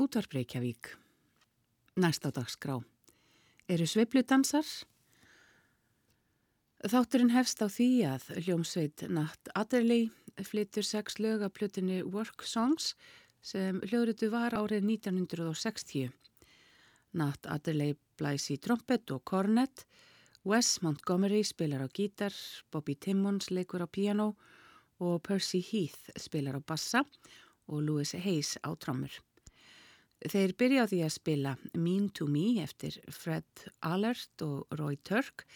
Útvarp Reykjavík. Næst á dagskrá. Eru sveipludansar? Þátturinn hefst á því að hljómsveit Natt Adderley flyttur sex lög af plötunni Work Songs sem hljóðrutu var árið 1960. Natt Adderley blæs í trompet og kornett, Wes Montgomery spilar á gítar, Bobby Timmons leikur á piano og Percy Heath spilar á bassa og Louis Hayes á trommur. Þeir byrja á því að spila Mean to Me eftir Fred Allert og Roy Turk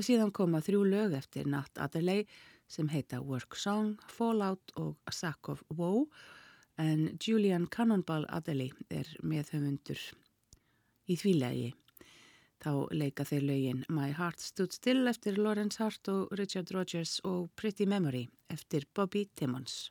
Síðan koma þrjú lög eftir Nat Adderley sem heita Work Song, Fallout og A Sack of Woe en Julian Cannonball Adderley er meðhauðundur í því legi. Þá leika þeir lögin My Heart Stood Still eftir Lawrence Hart og Richard Rogers og Pretty Memory eftir Bobby Timmons.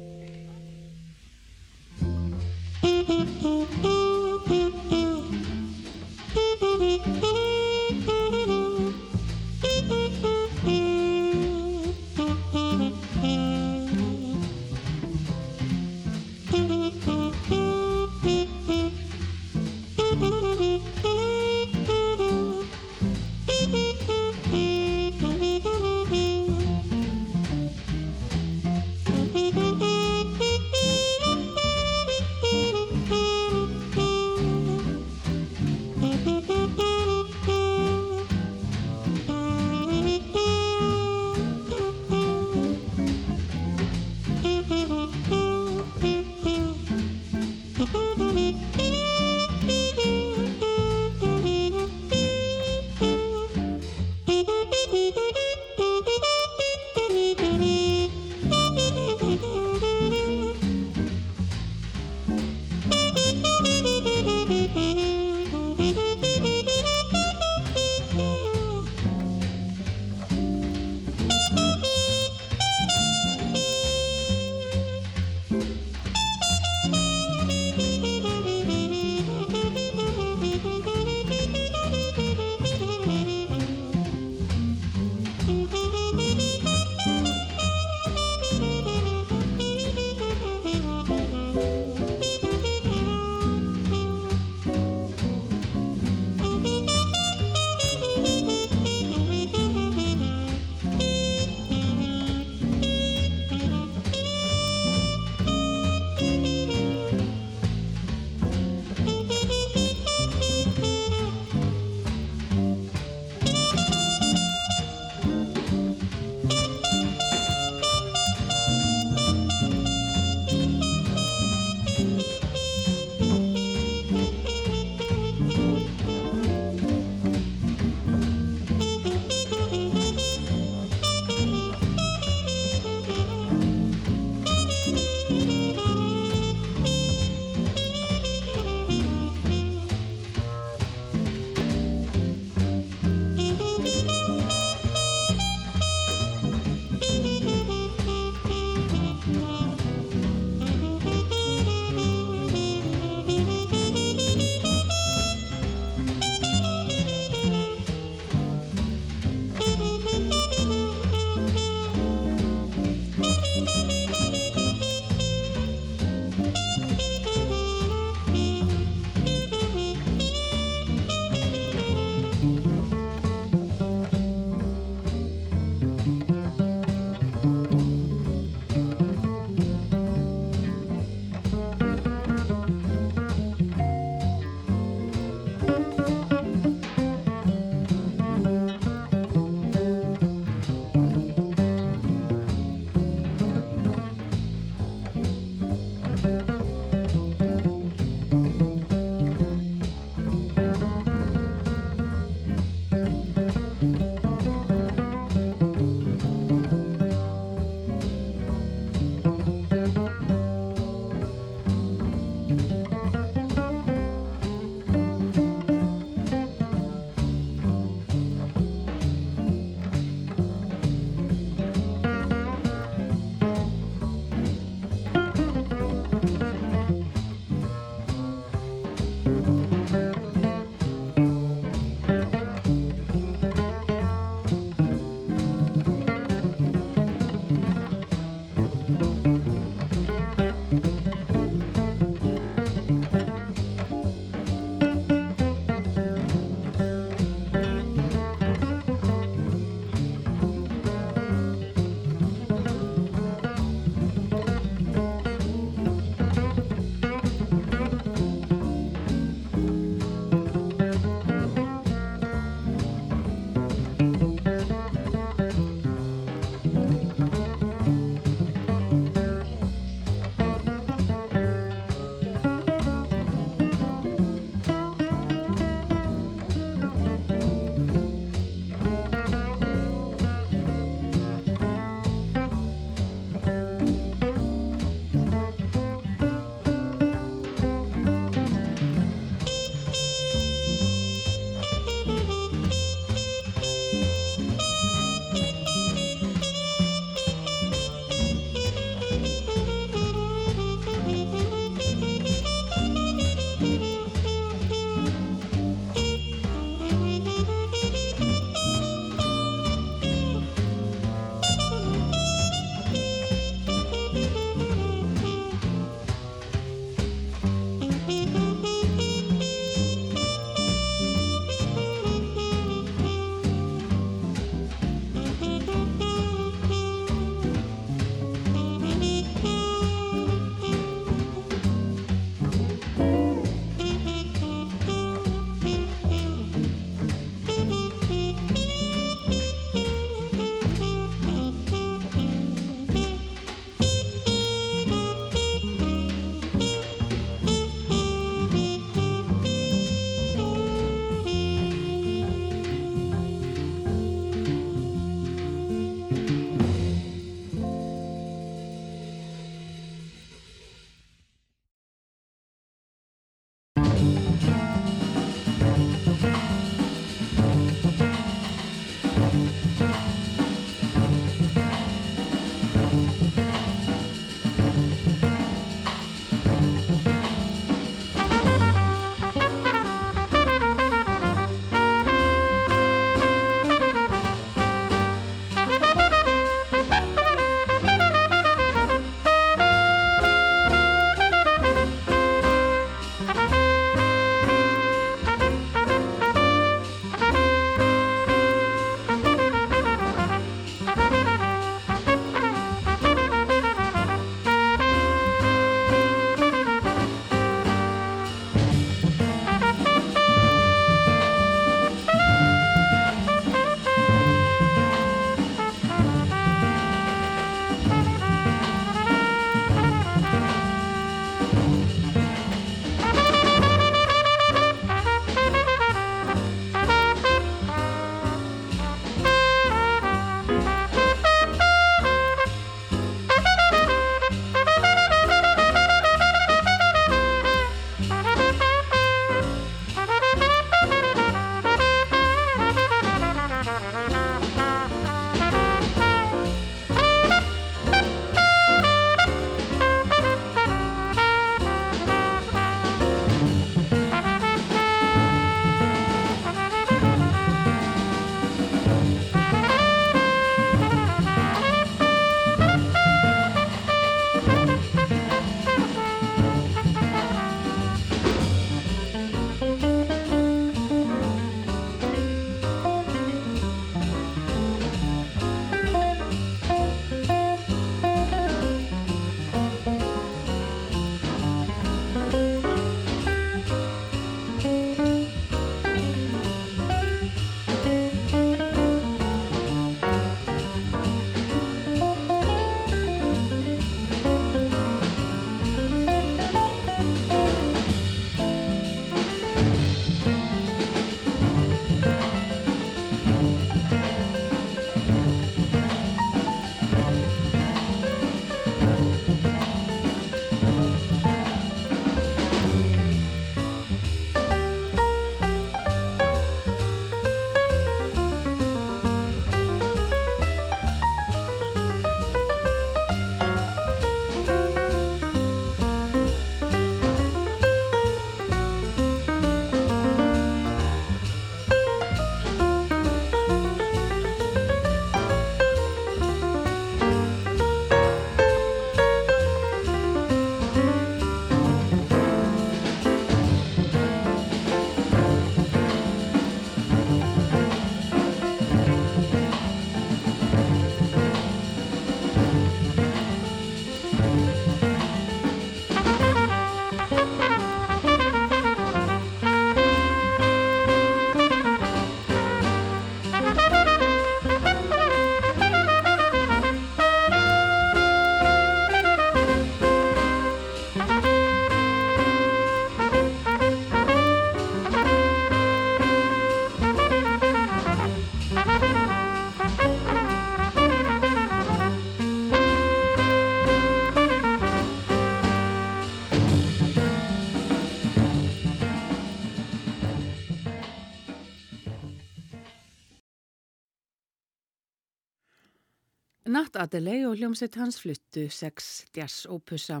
Natt Adelei og hljómsveit hans fluttu sex jazz opusa.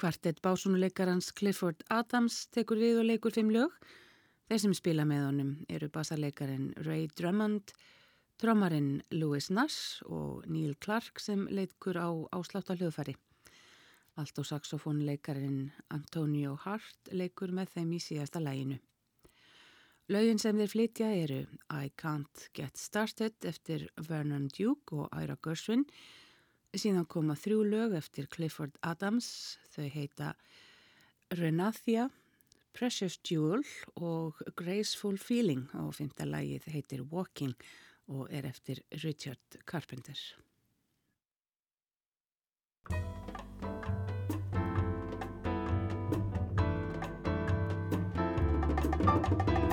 Kvartett básunuleikarans Clifford Adams tekur við og leikur fimm lög. Þeir sem spila með honum eru basarleikarin Ray Drummond, trommarinn Louis Nash og Neil Clark sem leikur á áslátt á hljóðfæri. Allt og saxofónleikarin Antonio Hart leikur með þeim í síðasta læginu. Laugin sem þeir flytja eru I Can't Get Started eftir Vernon Duke og Ira Gershwin. Síðan koma þrjú lög eftir Clifford Adams. Þau heita Renathia, Precious Jewel og Graceful Feeling og fymta lagið heitir Walking og er eftir Richard Carpenter. Música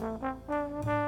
Mm-hmm.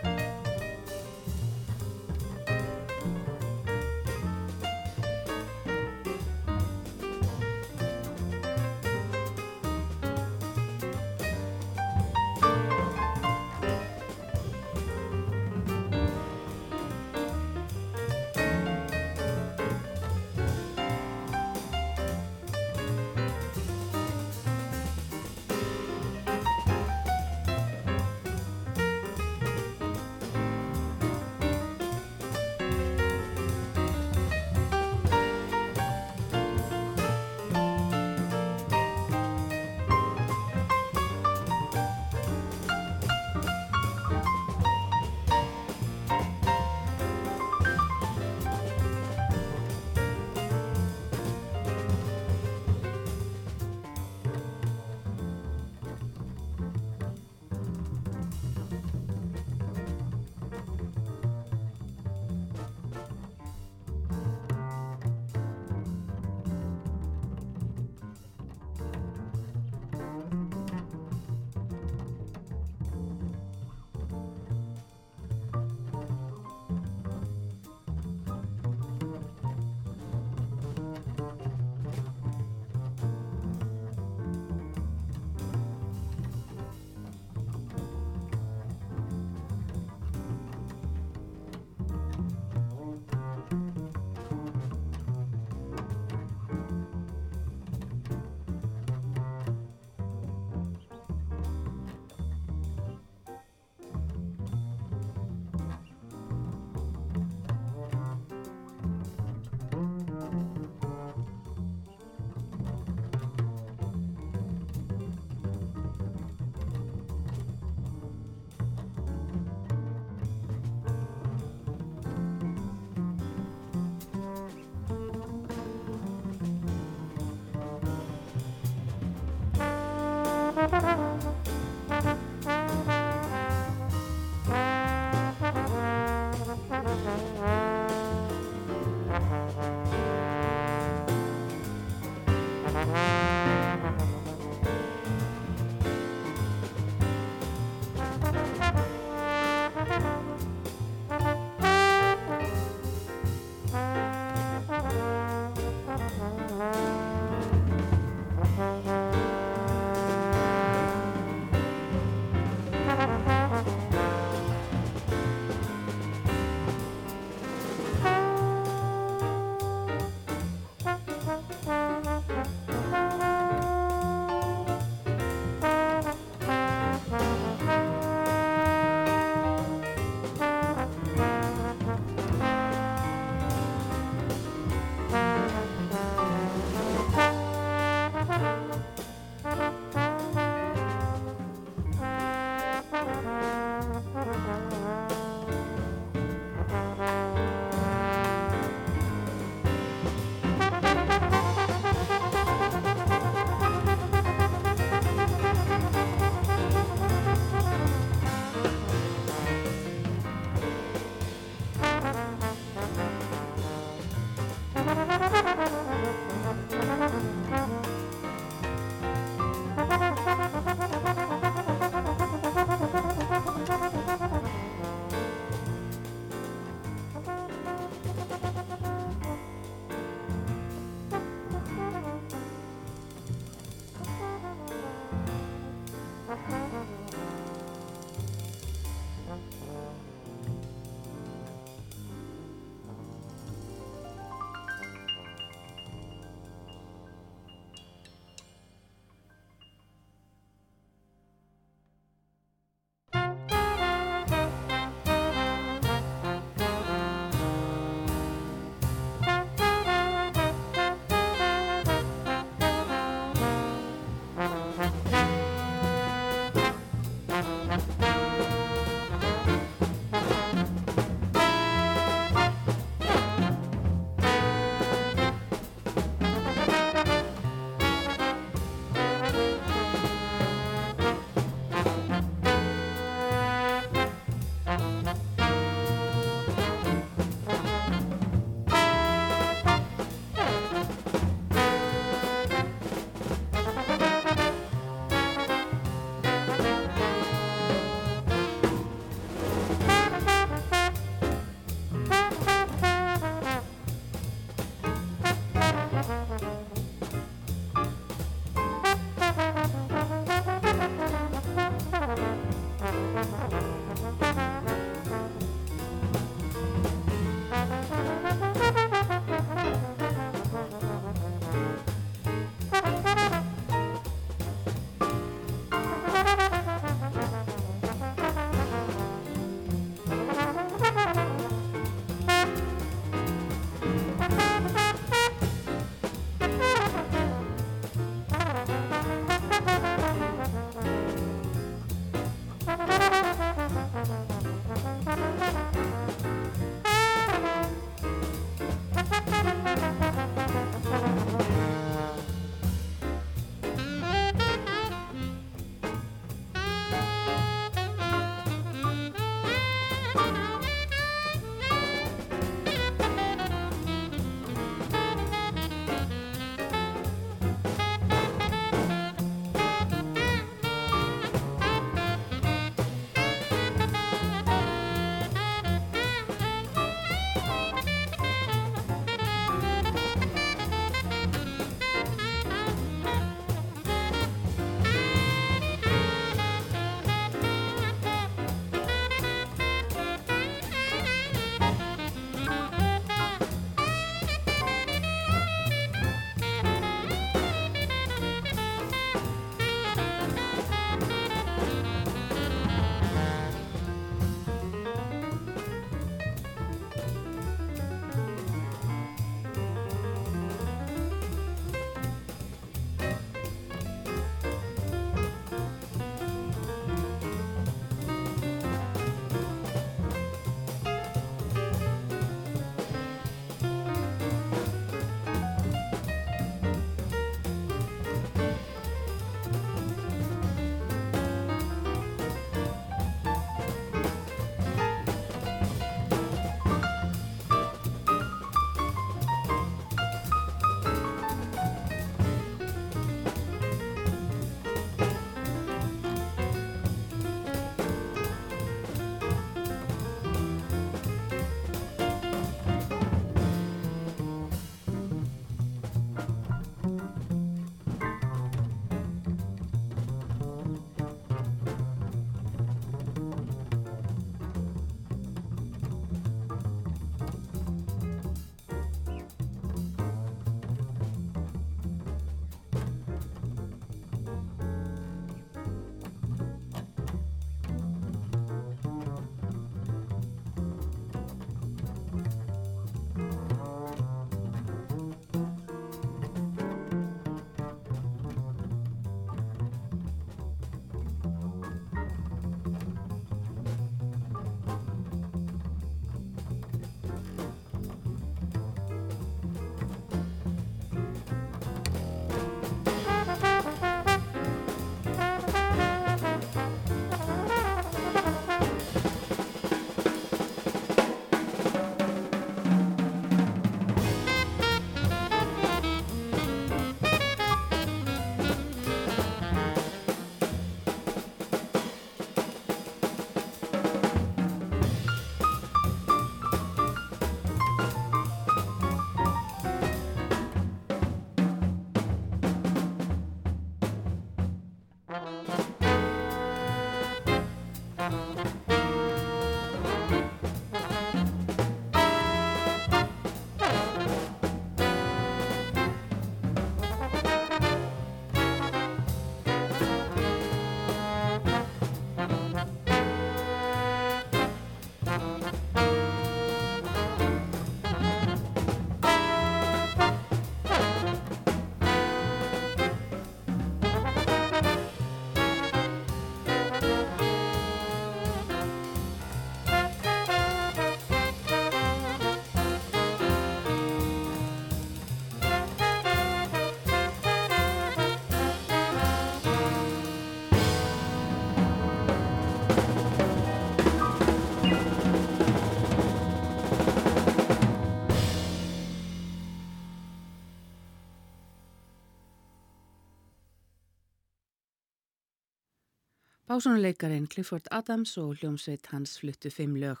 Básunuleikarin Clifford Adams og hljómsveit hans fluttu fimm lög.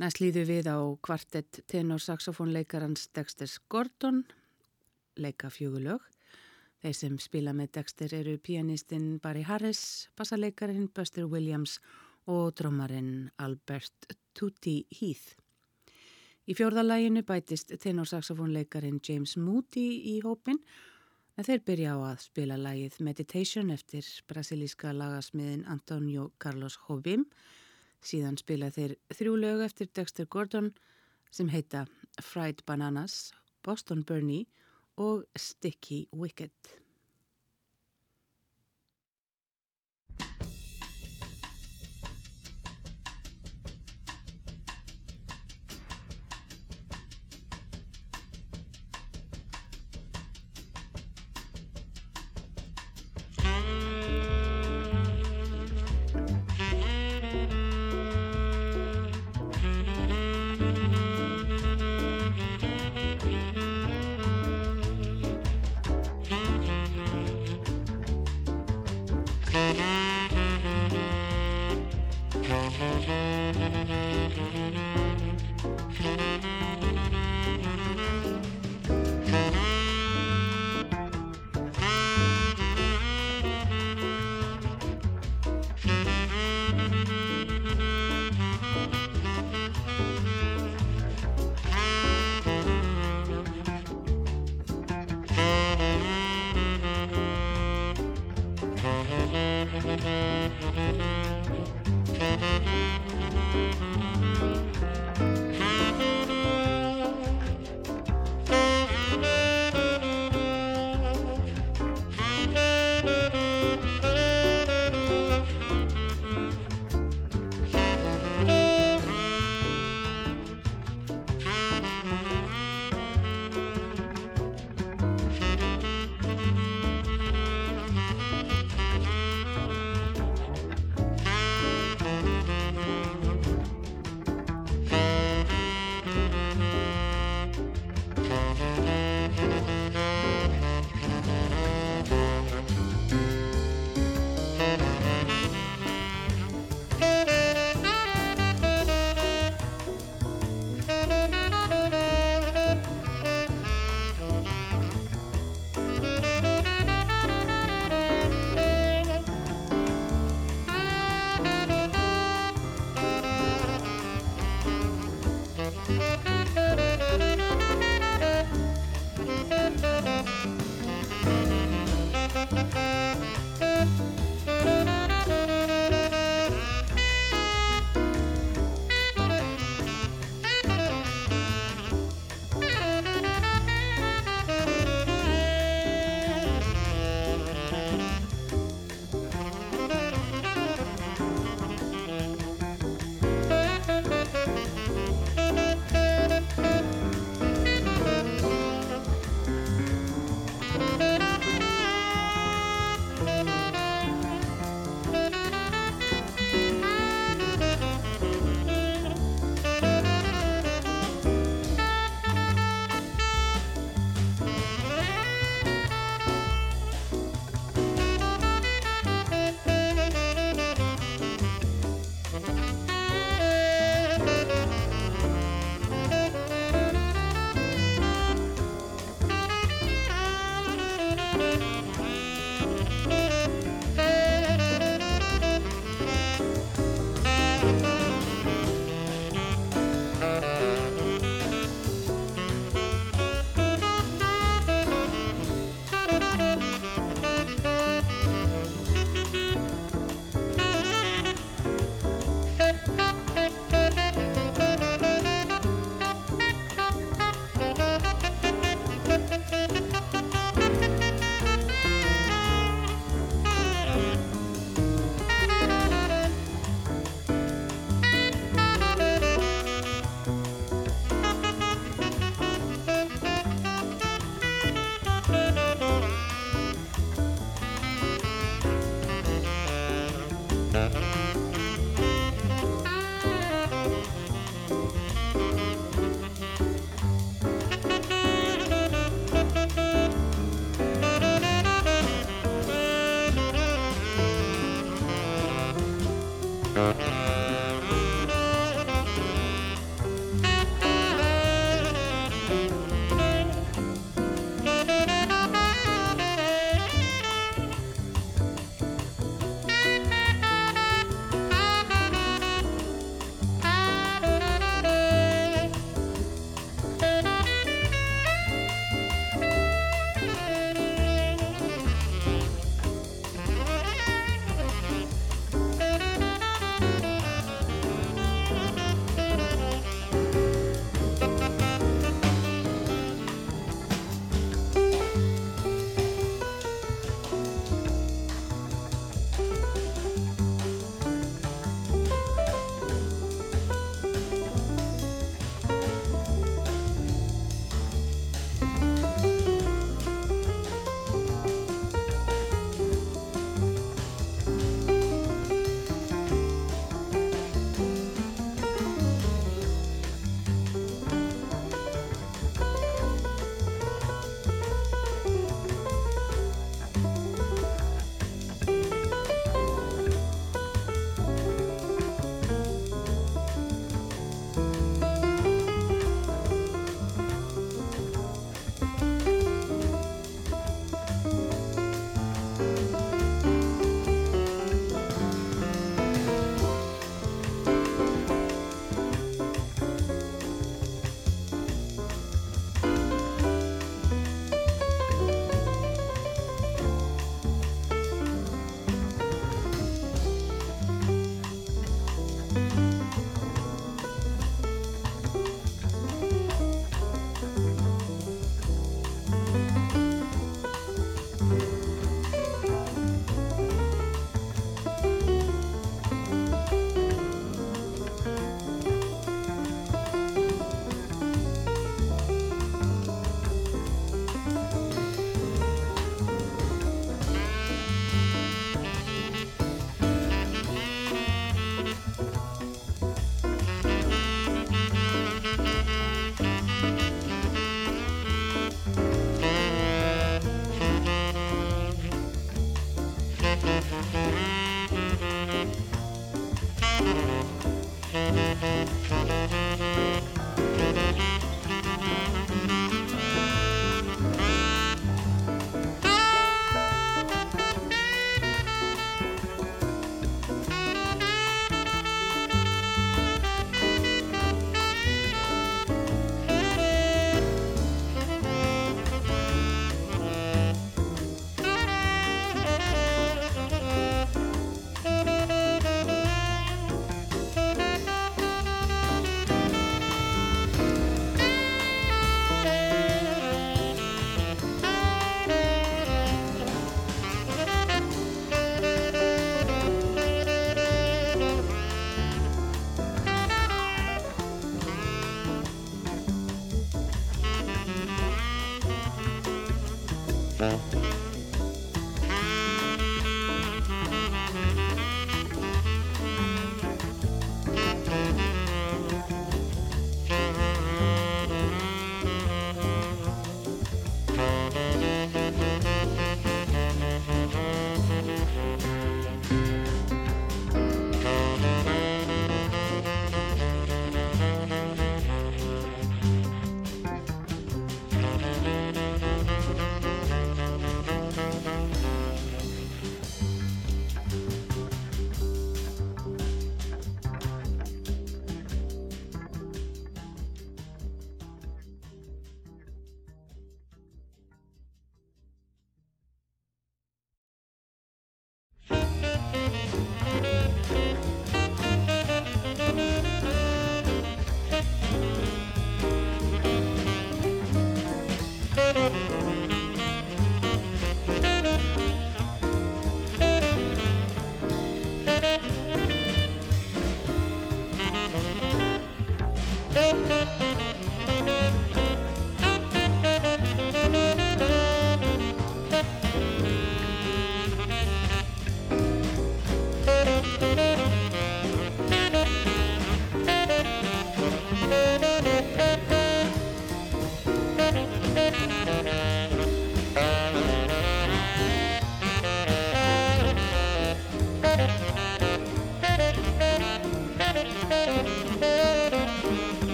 Næst líðu við á kvartett tenorsaxofónleikarans Dexter Gordon, leika fjögulög. Þeir sem spila með Dexter eru pianistinn Barry Harris, bassaleikarin Buster Williams og drómarinn Albert Tutti Heath. Í fjórðalæginu bætist tenorsaxofónleikarin James Moody í hópin en þeir byrja á að spila lagið Meditation eftir brasilíska lagasmiðin Antonio Carlos Jobim. Síðan spila þeir þrjú lög eftir Dexter Gordon sem heita Fried Bananas, Boston Bernie og Sticky Wicket.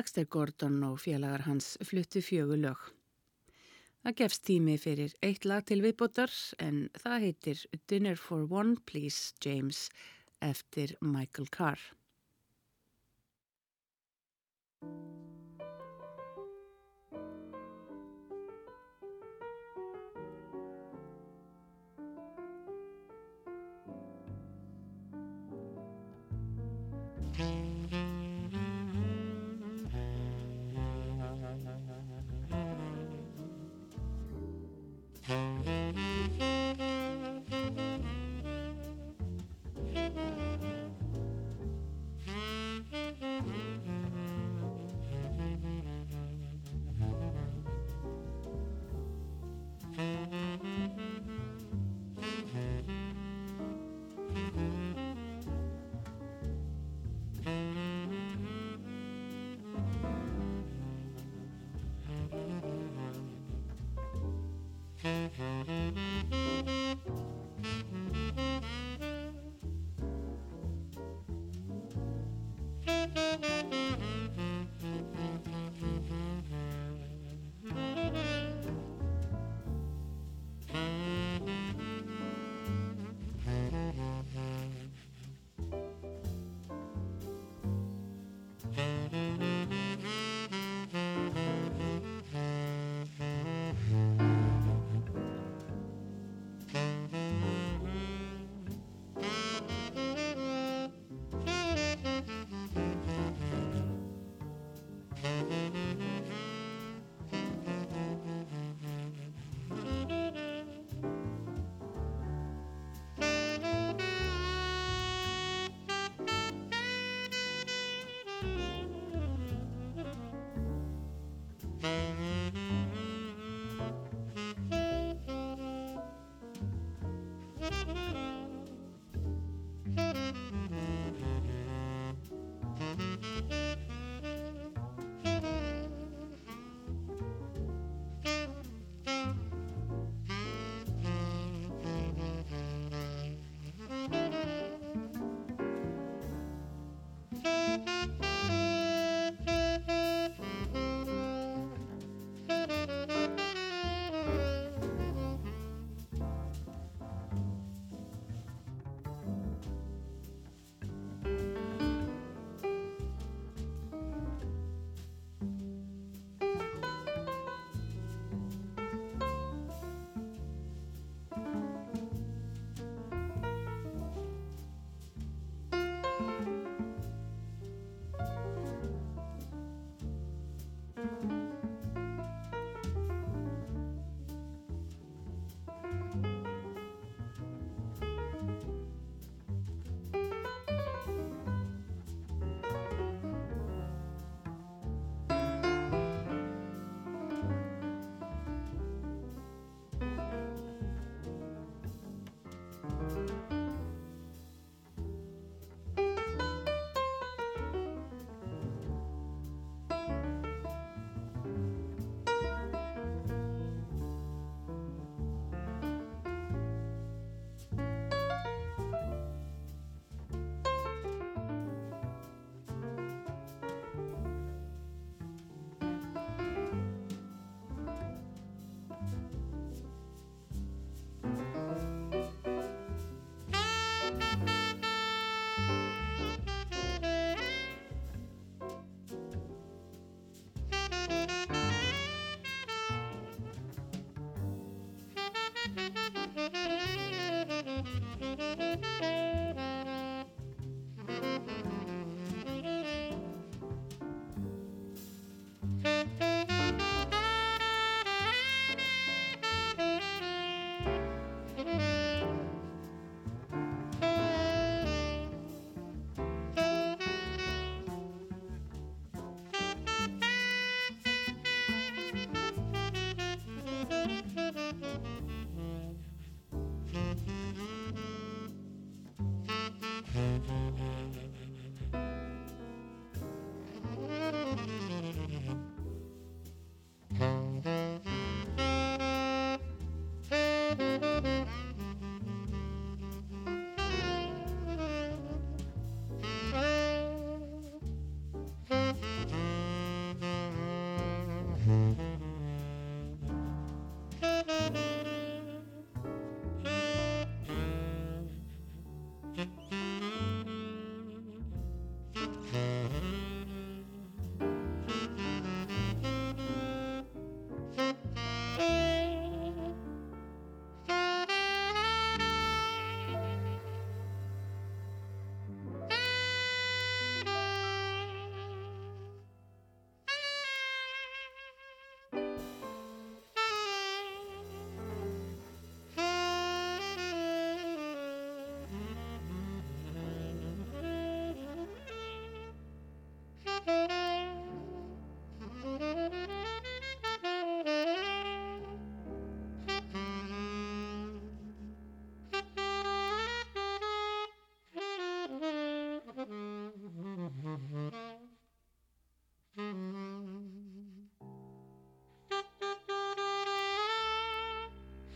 Dexter Gordon og félagar hans fluttu fjögu lög. Það gefst tími fyrir eitt lag til viðbótar en það heitir Dinner for One Please James eftir Michael Carr. Thank you.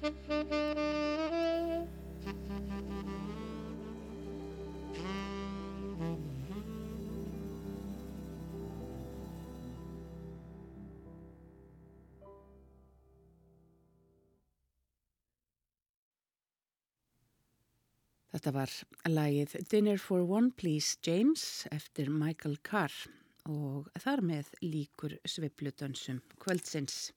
Þetta var lagið Dinner for One Please James eftir Michael Carr og þar með líkur sveipludansum kvöldsins.